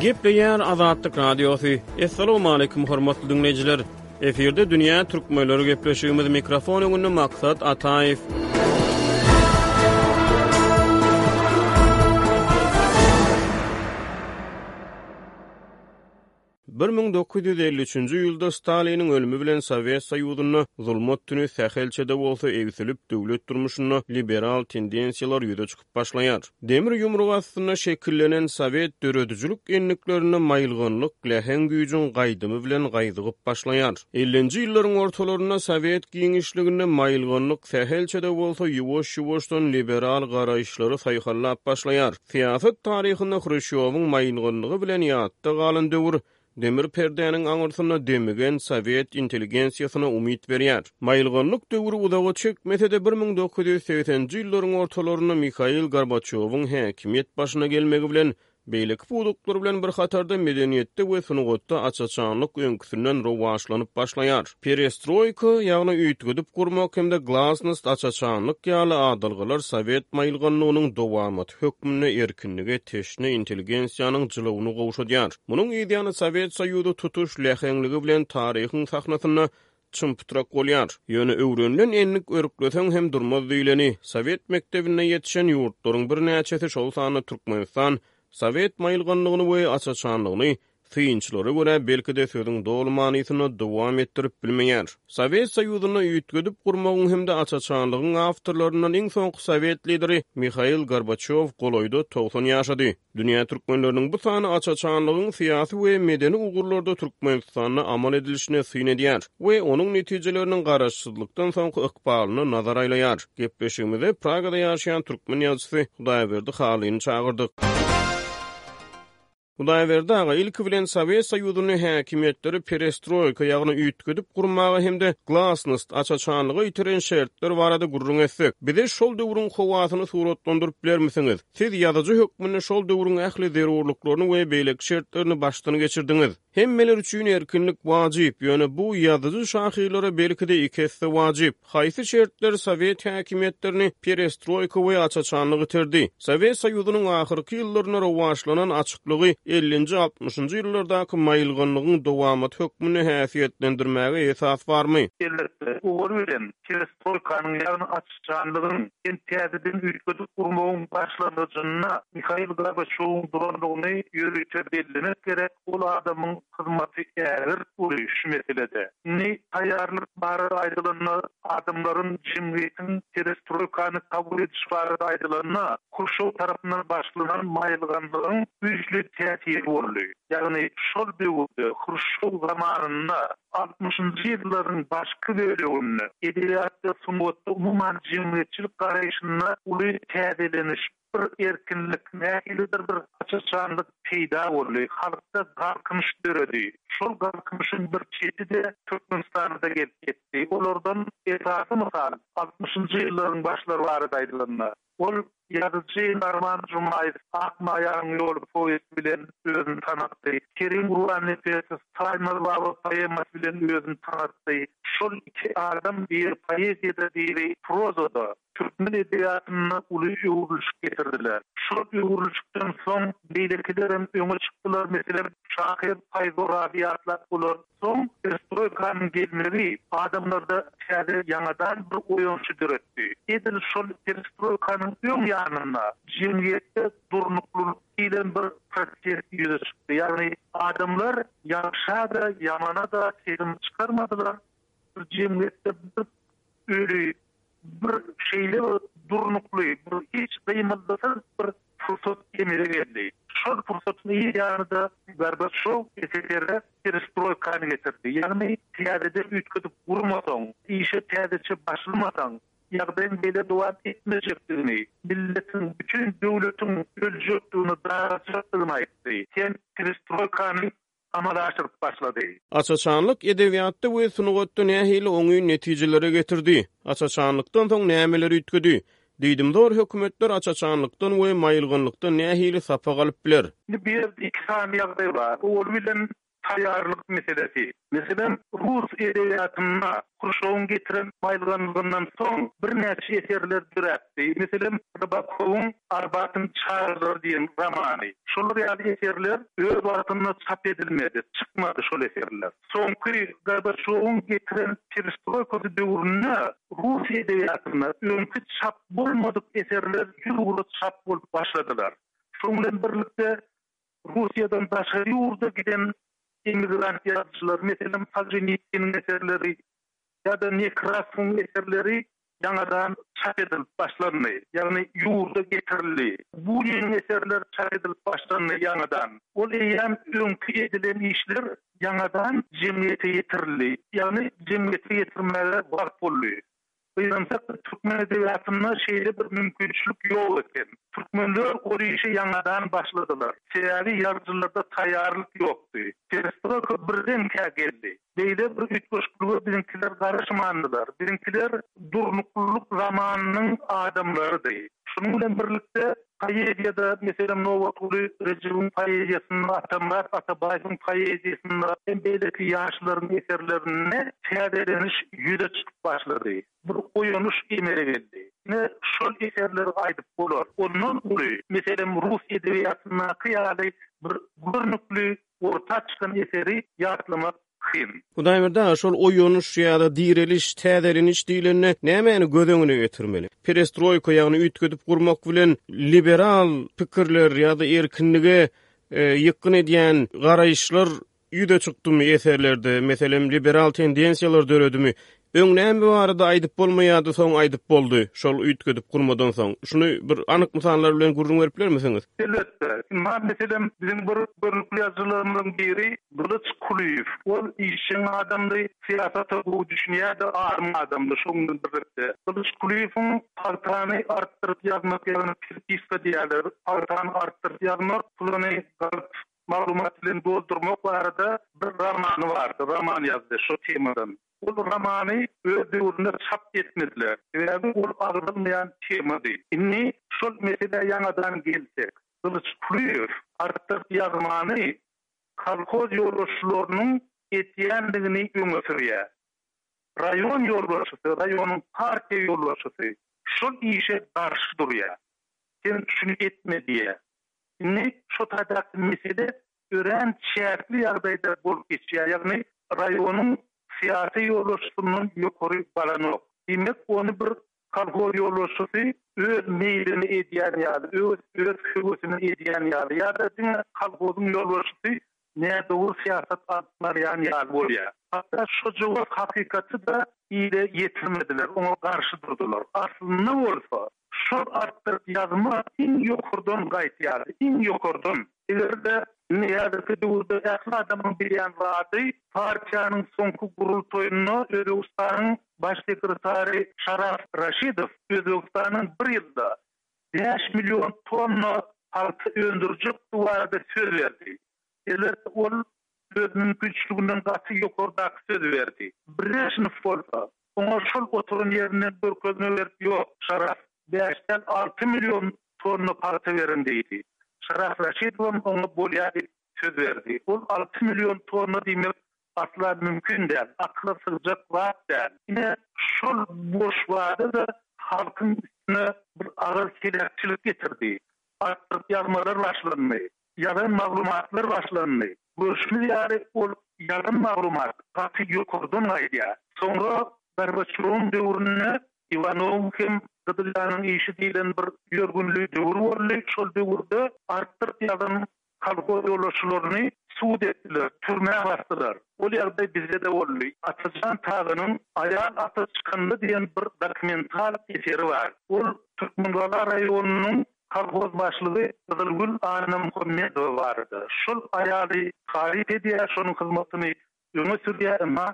Gepleýär Azatlyk Radiosy. Assalamualaikum hormatly dinleýjiler. Efirde dünýä türkmenleri gepleşigimiz mikrofon öňünde maksat Ataýew. Bir müň dokuz ýüz elli üçünji ýylda Staliniň ölümi bilen Sowet Soýuzynda zulmat tüni sähelçe-de bolsa egsilip, döwlet durmuşynda liberal tendensiýalar ýüze çykyp başlaýar. Demir ýumruk astynda şekillenen sowet döredijilik endiklerinde maýylganlyk läheň güýjüň gaýdymy bilen gaýzygyp başlaýar. Ellinji ýyllaryň ortalarynda sowet giňişliginde maýylganlyk sähelçe-de bolsa ýuwaş-ýuwaşdan liberal garaýyşlary saýhallap başlaýar. Syýasat taryhynda Hruşýowyň maýylganlygy bilen ýatda galan döwür demir perdäniň aňyrsynda demigen sowet intelligensiýasyna umyt berýär. Maýylganlyk döwri uzaga çekmese-de, bir müň dokuz ýüz segsenji ýyllaryň ortalarynda Mihail Gorbaçýowyň häkimiýet başyna gelmegi bilen, beýleki pudaklar bilen bir hatarda medeniýetde we sungatda aç-açanlyk öňküsinden rowaçlanyp başlaýar. Perestroýka, ýagny üýtgedip gurmak hem-de glasnost, aç-açanlyk, ýaly adalgalar sowet maýylganlygynyň dowamaty hökmünde erkinlige teşne intelligensiýanyň jylawyny gowşadýar. Munuň yzýany Sowet Soýuzy tutuş läheňligi bilen taryhyň sahnasynda çym-pytrak bolýar. Ýöne öwrenilen endik örkleseň hem durmaz diýleni, sowet mekdebinde ýetişen ýurtlaryň birnäçesi, şol sanda Türkmenistan, sowet maýylganlygyny we aç-açanlygyny Synçylara görä, belki-de, sözüň doly manysyny dowam etdirip bilmeýär. Sowet Soýuzyny üýtgedip gurmagyň hem-de aç-açanlygyň awtorlaryndan iň soňky sowet lideri Mihail Gorbaçýow golaýda togsan ýaşady. Dünýä türkmenleriniň bu sany aç-açanlygyň syýasy we medeni ugurlarda Türkmenistanda amal edilişine syn edýär we onuň netijeleriniň garaşsyzlykdan soňky ykbalyna nazar aýlaýar. Gepleşigimize Pragada ýaşaýan türkmen ýazyjysy Hudaýberdi Halyny çagyrdyk. Hudaýberdi aga, ilki bilen Sowet Soýuzyny häkimiýetleri perestroýka, ýagny üýtgedip gurmaga hem-de glasnost, aç-açanlyga iteren şertler barada gürrüň etsek, bize şol döwrüň howasyny suratlandyryp bilermisiňiz? Siz ýazyjy hökmünde şol döwrüň ähli zerurlyklaryny we beýleki şertlerini başdan geçirdiňiz. Hemmeler üçin erkinlik wajyp, ýöne bu ýazyjy-şahyrlara belki-de iki esse wajyp. Haýsy şertler sowet häkimiýetlerini perestroýka we aç-açanlyk iterdi? Sowet Soýuzynyň ahyrky ýyllarynda rowaçlanan açyklygy ellinji-altmyşynjy ýyllardaky maýylganlygyň dowamaty hökmünde häsiýetlendirmäge esas barmy? Elbetde, bu ol bilen perestroýkanyň, ýagny aç-açanlygyň hem täzeden üýtgedip gurmagyň başlangyjynda Mihail Gorbaçýowyň durandygyny ýörite bellemek gerek, ol adamyň hyzmaty ägirt uly şu meselede. Indi taýýarlyk barada aýdylanda, adamlaryň jemgyýetiň perestroýkany kabul ediş barada aýdylanda, Hruşşow tarapyndan başlanan maýylganlygyň güýçli täsiri boldy. Ýagny şol döwürde, Hruşşow zamanynda, altmyşynjy ýyllaryň başky böleginde edebiýatda, sungatda, umuman jemgyýetçilik garaýşynda uly täzeleniş, Bir erkinlik, nähilidir bir aç-açanlyk peýda boldy, halkda galkynyş döredi. Şol galkynyşyň bir çeti-de Türkmenistana-da gelip ýetdi. Olardan esasy mysal, altmyşynjy ýyllaryň başlary barada aýdylanda, ol ýazyjy Narman Jumaýew Akmaýagyň ýoly powesti bilen özüni tanatdy, Kerim Gurbannepesow Taýmaz baba poemasy bilen özüni tanatdy. Şol iki adam biri poeziýada, biri prozada. türkmen edebiýatynda uly öwrülişik getirdiler. Şol öwrülişikden soň beýlekilerem öňe çykdylar, meselem, şahyr Paýgo Rabiýatlar bolar. Soň perestroýkanyň gelmegi adamlarda täze, ýaňadan bir oýanyşy döretdi. Edil şol perestroýkanyň öň ýanynda jemgyýetde durnuklylyk diýlen bir proses ýüze çykdy, ýagny adamlar ýagşa-da, ýamana-da sezim çykarmadylar, Bir jemgyýetde bir öli, bir şeýle bir durnukly, bir hiç gymyldysyz bir pursat emele geldi. Şol pursatyň ir ýanyda Gorbaçýow SSR-e perestroýkany getirdi. Ýagny, täzeden üýtgedip gurmasaň, işe täzeçe başlamasaň, ýagdaýyň beýle dowam etmejekdigini, milletiň, bütin döwletiň öljekdigini, daraljakdygyny aýtdy. Sen perestroýkany amala aşyryp başlady. Aç-açanlyk edebiýatda we sungatda nähili oňyn netijelere getirdi? Aç-açanlykdan soň nämeler üýtgedi? Diýdimzor hökümetler aç-açanlykdan we maýylganlykdan nähili sapak alyp biler? Indi bu ýerde iki sany ýagdaý bar. Owaly bilen taýýarlyk meselesi. Meselem, rus edebiýatynda Hruşowyň getiren baýlyganlygyndan soň birnäçe eserler döräpdi. Meselem, Rybakowyň Arbatyň çagalary diýen romany. Şolar ýaly eserler öz wagtynda çap edilmedi, çykmady şol eserler. Soňky Gorbaçýowyň getiren perestroýkasy döwründe rus edebiýatynda öňki çap bolmadyk eserler ýüzugra çap bolup başladylar. Şoň bilen birlikde Russiýadan daşary ýurda giden emigrant ýazyjylar, meselem, Solženiçiniň eserleri ýa-da Nekrasowyň eserleri ýaňadan çap edilip başlandy, ýagny ýurda getirildi. Buniniň eserleri çap edilip başlandy ýaňadan. Ol eýýäm öňki edilen işler ýaňadan jemgyýete ýetirildi, ýagny jemgyýete ýetirmäge wagt boldy. Gynansak, türkmen edebiýatynda şeýle bir mümkinçilik ýok eken. Türkmenler ol işe ýaňadan başladylar. Sebäbi ýazyjylarda taýýarlyk ýokdy. Perestroýka birdenkä geldi. Beýle bir üýtgeşiklige biziňkiler garaşmandylar. Biziňkiler durnuklylyk zamanynyň adamlarydy. Şunuň bilen birlikde, Poeziýada, meselem, Nobatguly Rejebiň poeziýasynda, Atamyrat Atabaýewiň poeziýasynda hem beýleki ýaşlaryň eserlerinde täzeleniş ýüze çykyp başlady. Bir oýanyş emele geldi. Ine, şol eserleri aýdyp bolar. Ondan uly, meselem, rus edebiýatyndaky ýaly bir görnükli orta çykan eseri ýatlamak Kim? Hudaýberdi aga şol oýanyş ýa-da direliş, täzeleniş diýlende nämäni göz öňüne getirmeli? Perestroýka ýagny üýtgedip gurmak bilen liberal pikirler ýa-da erkinlige ýykgyn edýän garaýyşlar ýüze çykdymy eserlerde? Meselem liberal tendensiýalar döredimi? Öň näme barada aýdyp bolmaýardy, soň aýdyp boldy, şol üýtgedip gurmadan soň. Şuny bir anyk mysallar bilen gürrüň berip bilermisiňiz? Elbetde. Ynha, meselem, biziň bir görnükli ýazyjylarymyzyň biri Gylyç Kulyýew. Ol işjeň adamdy, syýasata gowy düşünýärdi, arym adamdy. Şoň bilen birlikde, Gylyç Kulyýewiň Pagtany artdyryp ýazmak, ýagny pripiska diýýärler, pagtany artdyryp ýazmak, pylany garyp maglumat bilen doldurmak barada bir romany bardy, roman ýazdy şo temadan. Ol romany öz döwründe çap etmediler, sebäbi ol agzalmaýan temady. Indi şol meselä ýaňadan gelsek, Gylyç Kulyýew artdyryp ýazmany kolhoz ýolbaşçylarynyň etýändigini öňe sürýär. Raýon ýolbaşçysy, raýonyň partiýa ýolbaşçysy şol işe garşy durýar. Sen şuny etme diýýär. Indi şo taýdaky mesele örän çäkli ýagdaýda bolup geçýär, ýagny raýonyň syýasy ýolbaşçysyndan ýokary balanok. Diýmek, ony bir kolhoz ýolbaşçysy öz meýlini edýän ýaly, öz öz höwesini edýän ýaly ýa-da diňe kolhozyň ýolbaşçysy nädogry syýasat alyp barýan ýaly bolýar. Hatda şojagaz hakykaty-da ile ýetirmediler, oňa garşy durdular. Aslynda bolsa, Şol artdyryp ýazma iň ýokardan gaýtýardy, iň ýokardan. Eger-de indi häzirki döwürde ähli adamyň bilýän zady, partiýanyň soňky gurultaýynda Özbegistanyň Baş sekretary Şaraf Raşidow Özbegistanyň bir ýylda bäş million tonna pagta öndürjekdigi barada söz berdi. Elbetde, ol öz mümkinçiliginden gaty ýokardaky sözi berdi. Brežnew bolsa, oňa şol oturan ýerinden görkezme berip, Ýok, Şaraf, bäş däl, alty million tonna pagta berin diýdi. Şaraf Raşidowam oňa bolýa diýip söz berdi. Ol alty million tonna diýmek Asla mümkin däl, akyla sygjak zat däl. Ine, şol boş wada-da halkyň üstüne bir agyr heläkçilik getirdi. Artdyryp ýazmalar başlandy. Ýalan maglumatlar başlandy. Görşümiz ýaly, ol ýalan maglumat gaty ýokardan gaýdýar. Soňra Gorbaçýowyň döwründe Iwanow hem Gyzyl ýanyň işi diýlen bir ýörgünli döwür boldy. Şol döwürde artdyryp ýazan Kolhoz ýolbaşçylaryny sud etdiler, türmä basdylar. Ol ýagdaý bizde-de boldy. Atajan Tazynyň Aýal ata çykanda diýen bir dokumental eseri bar. Ol Türkmengala raýonynyň kolhoz başlygy Gyzylgül Annamuhammedowa barada. Şol aýaly taryp edýär, şonuň hyzmatyny öňe sürýär, emma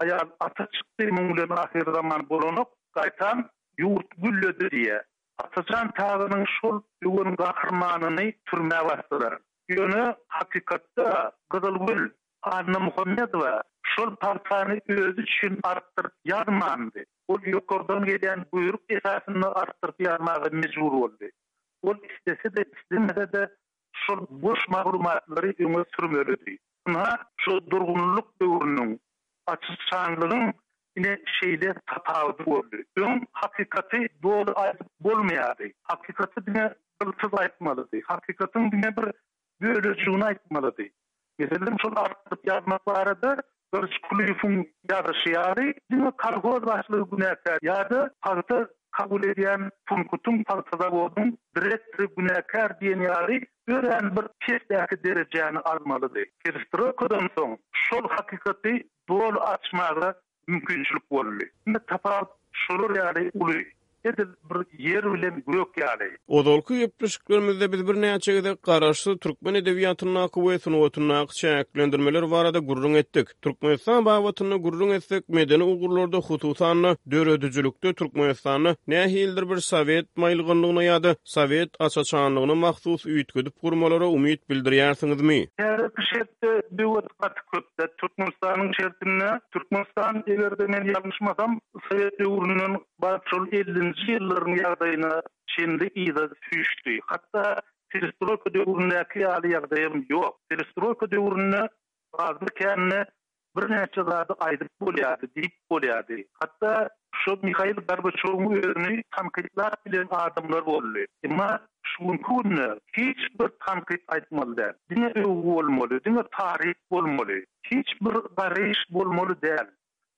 Aýal ata çykdy, muň bilen ahyr zaman bolanok, gaýtam ýurt gülledi diýýä. Atajan Tagynyň şol öwen gahrymanyny türmä basdylar. Ýöne hakykatda Gyzylgül Annamuhammedowa şol pagtany özi üçin artdyryp ýazmandy. Ol ýokardan gelýän buýruk esasynda artdyryp ýazmaga mejbur boldy. Ol islese-de, islemese-de şol boş maglumatlary öňe sürmelidi. Ynha, şu durgunlyk döwrüniň, açyşaňlygyň ine şeýle tapawudy boldy. Öň hakykaty doly aýdyp bolmaýardy. Hakykaty diňe gyltyz aýtmalydy. Hakykatyň diňe bir bölejigini aýtmalydy. Meselem, şol artdyryp ýazmak barada Gylyç Kulyýewiň ýazyşy ýaly, diňe kolhoz başlygy günäkär ýa-da pagta kabul edýän Turgutyň pagta zawodyň direktory günäkär diýen ýaly örän bir pesdäki derejäni almalydy. Perestroýkadan soň şol hakykaty doly açmaga mümkinçilik boldy. Indi tapawut şolar ýaly uly, edil bir ýer bilen gök ýaly. Ozalky gepleşiklerimizde biz birnäçe gezek garaşsyz türkmen edebiýatyndaky we sungatyndaky çäklendirmeler barada gürrüň etdik. Türkmenistan babatynda gürrüň etsek, medeni ugurlarda, hususan-da, döredijilikde Türkmenistanda nähilidir bir sowet maýylganlygyna ýa-da sowet aç-açanlygyna mahsus üýtgedip gurmalara umyt bildirýärsiňizmi? Täze pişek Elbetde, döwet gaty köp-dä. Türkmenistanyň şertinde, Türkmenistan, eger-de men ýalňyşmasam, sowet döwründen baryp şol ellinji ýyllaryň ýagdaýyna çenli yza süýşdi. Hatda perestroýka döwründäki ýaly ýagdaýam ýok. Perestroýka döwründe azmy-kämmi Birnäçe zady aýdyp bolýardy, diýip bolýardy. Hatda şol Mihail Gorbaçýowyň özüni tankytlap bilen adamlar boldy. Emma şu günki günde hiç bir tankyt aýtmaly däl. Diňe öwgi bolmaly, diňe taryp bolmaly. Hiç bir garyş bolmaly däl.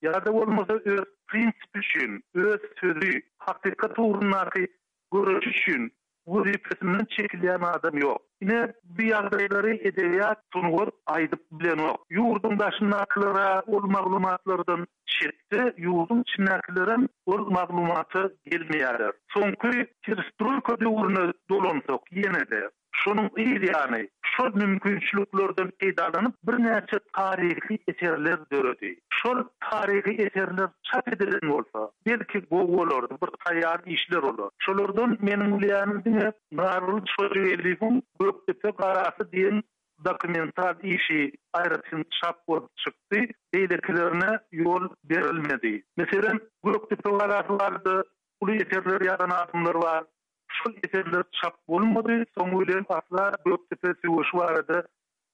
Ýa-da bolmasa öz prinsipi üçin, öz sözi, hakykat ugrundaky göreşi üçin wezipesinden çekilýän adam ýok. Ine, bu ýagdaýlary edebiýat, sungat aýdyp bilenok. Ýurduň daşyndakylar-a ol maglumatlardan çetde, ýurduň içindäkilerem ol maglumata gelmeýärler. Soňky perestroýka döwrüne dolansak, ýene-de, şonuň yz ýany, şol mümkinçiliklerden peýdalanyp, birnäçe taryhy eserler döredi. Şol taryhy eserler çap edilen bolsa, belki gowy bolardy, bir taýýar işler olar. Şolardan meniň bilýänim diňe Narlylyk Şojageliýewiň Gökdepe garasy diýen dokumental işi aýratyn çap bolup çykdy, beýlekilerine ýol berilmedi. Meselem, Gökdepe garasy barada uly eserler ýazan adamlar bar. Şol eserler çap bolmady, soňy bilen asla Gökdepe söweşi barada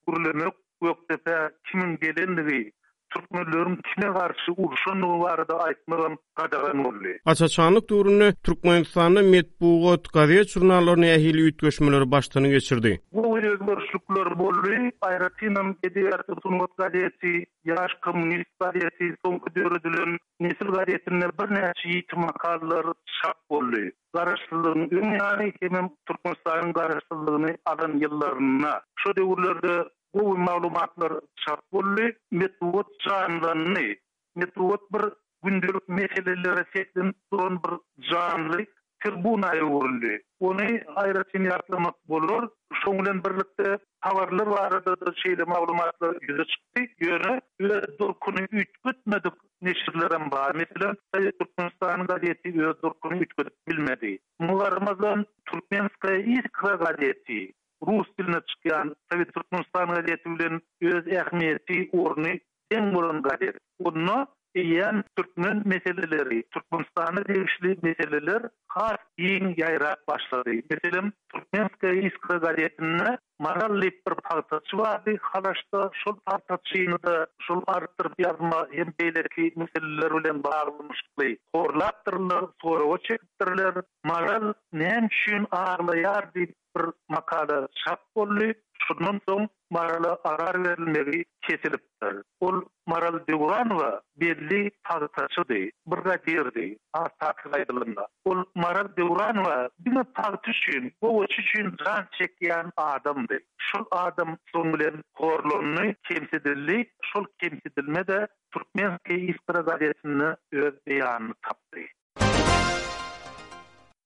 gürlemek Gökdepä kimiň gelendigi, türkmenleriň kime garşy urşandygy barada aýtmagam gadagan boldy. Aç-açanlyk döwründe Türkmenistanda metbugat, gazet-žurnallar nähili üýtgeşmeleri başdan geçirdi? Gowy özgerişlikler boldy. Aýratynam Edebiýat we sungat gazeti, Ýaş kommunist gazeti, soňky döredilen Nesil gazetinde birnäçe ýiti makalalar çap boldy. Garaşsyzlygyň öň ýany hemem Türkmenistanyň garaşsyzlygyny alan ýyllarynda, şo döwürlerde gowy maglumatlar çap boldy, metbugat janlandy. Metbugat bir gündelik meselelere seslenip duran bir janly tribuna öwrüldi. Ony aýratyn ýatlamak bolar. Şoň bilen birlikde habarlar barada-da şeýle maglumatlar ýüze çykdy. Ýöne öz durkuny üýtgetmedik Neşirlerem bar. Meselem, Hytaý Türkmenistany gazeti öz durkuny üýtgedip bilmedi. Muňa garamazdan, Türkmenskaýa iskra gazeti, rus dilinde çykýan Sowet Türkmenistan gazeti bilen öz ähmiýeti, orny deň bolan gazet. Onda eýýäm türkmen meseleleri, Türkmenistana degişli meseleler has giň ýaýrap başlady. Meselem, Türkmenskaýa iskra gazetinde Maral diýip bir pagtaçy bardy Halaçda, şol pagtaçyny-da şol artdyryp ýazma hem beýleki meseleler bilen baglanyşykly horlapdyrlar, soraga çekipdirler. Maral näme üçin aglaýar diýip bir makala çap boldy. Şundan soň Marala arar berilmegi kesilip. ýaşapdyr. Ol Maral Döwranowa belli pagtaçydy, brigadirdi. Artaçyl aýdylanda, ol Maral Döwranowa diňe pagta üçin, gowaça üçin jan çekýän adamdy. Şol adam soň bilen horlandy, kemsidildi. Şol kemsidilme-de Türkmenskiýa iskra gazetinde öz beýanyny tapdy.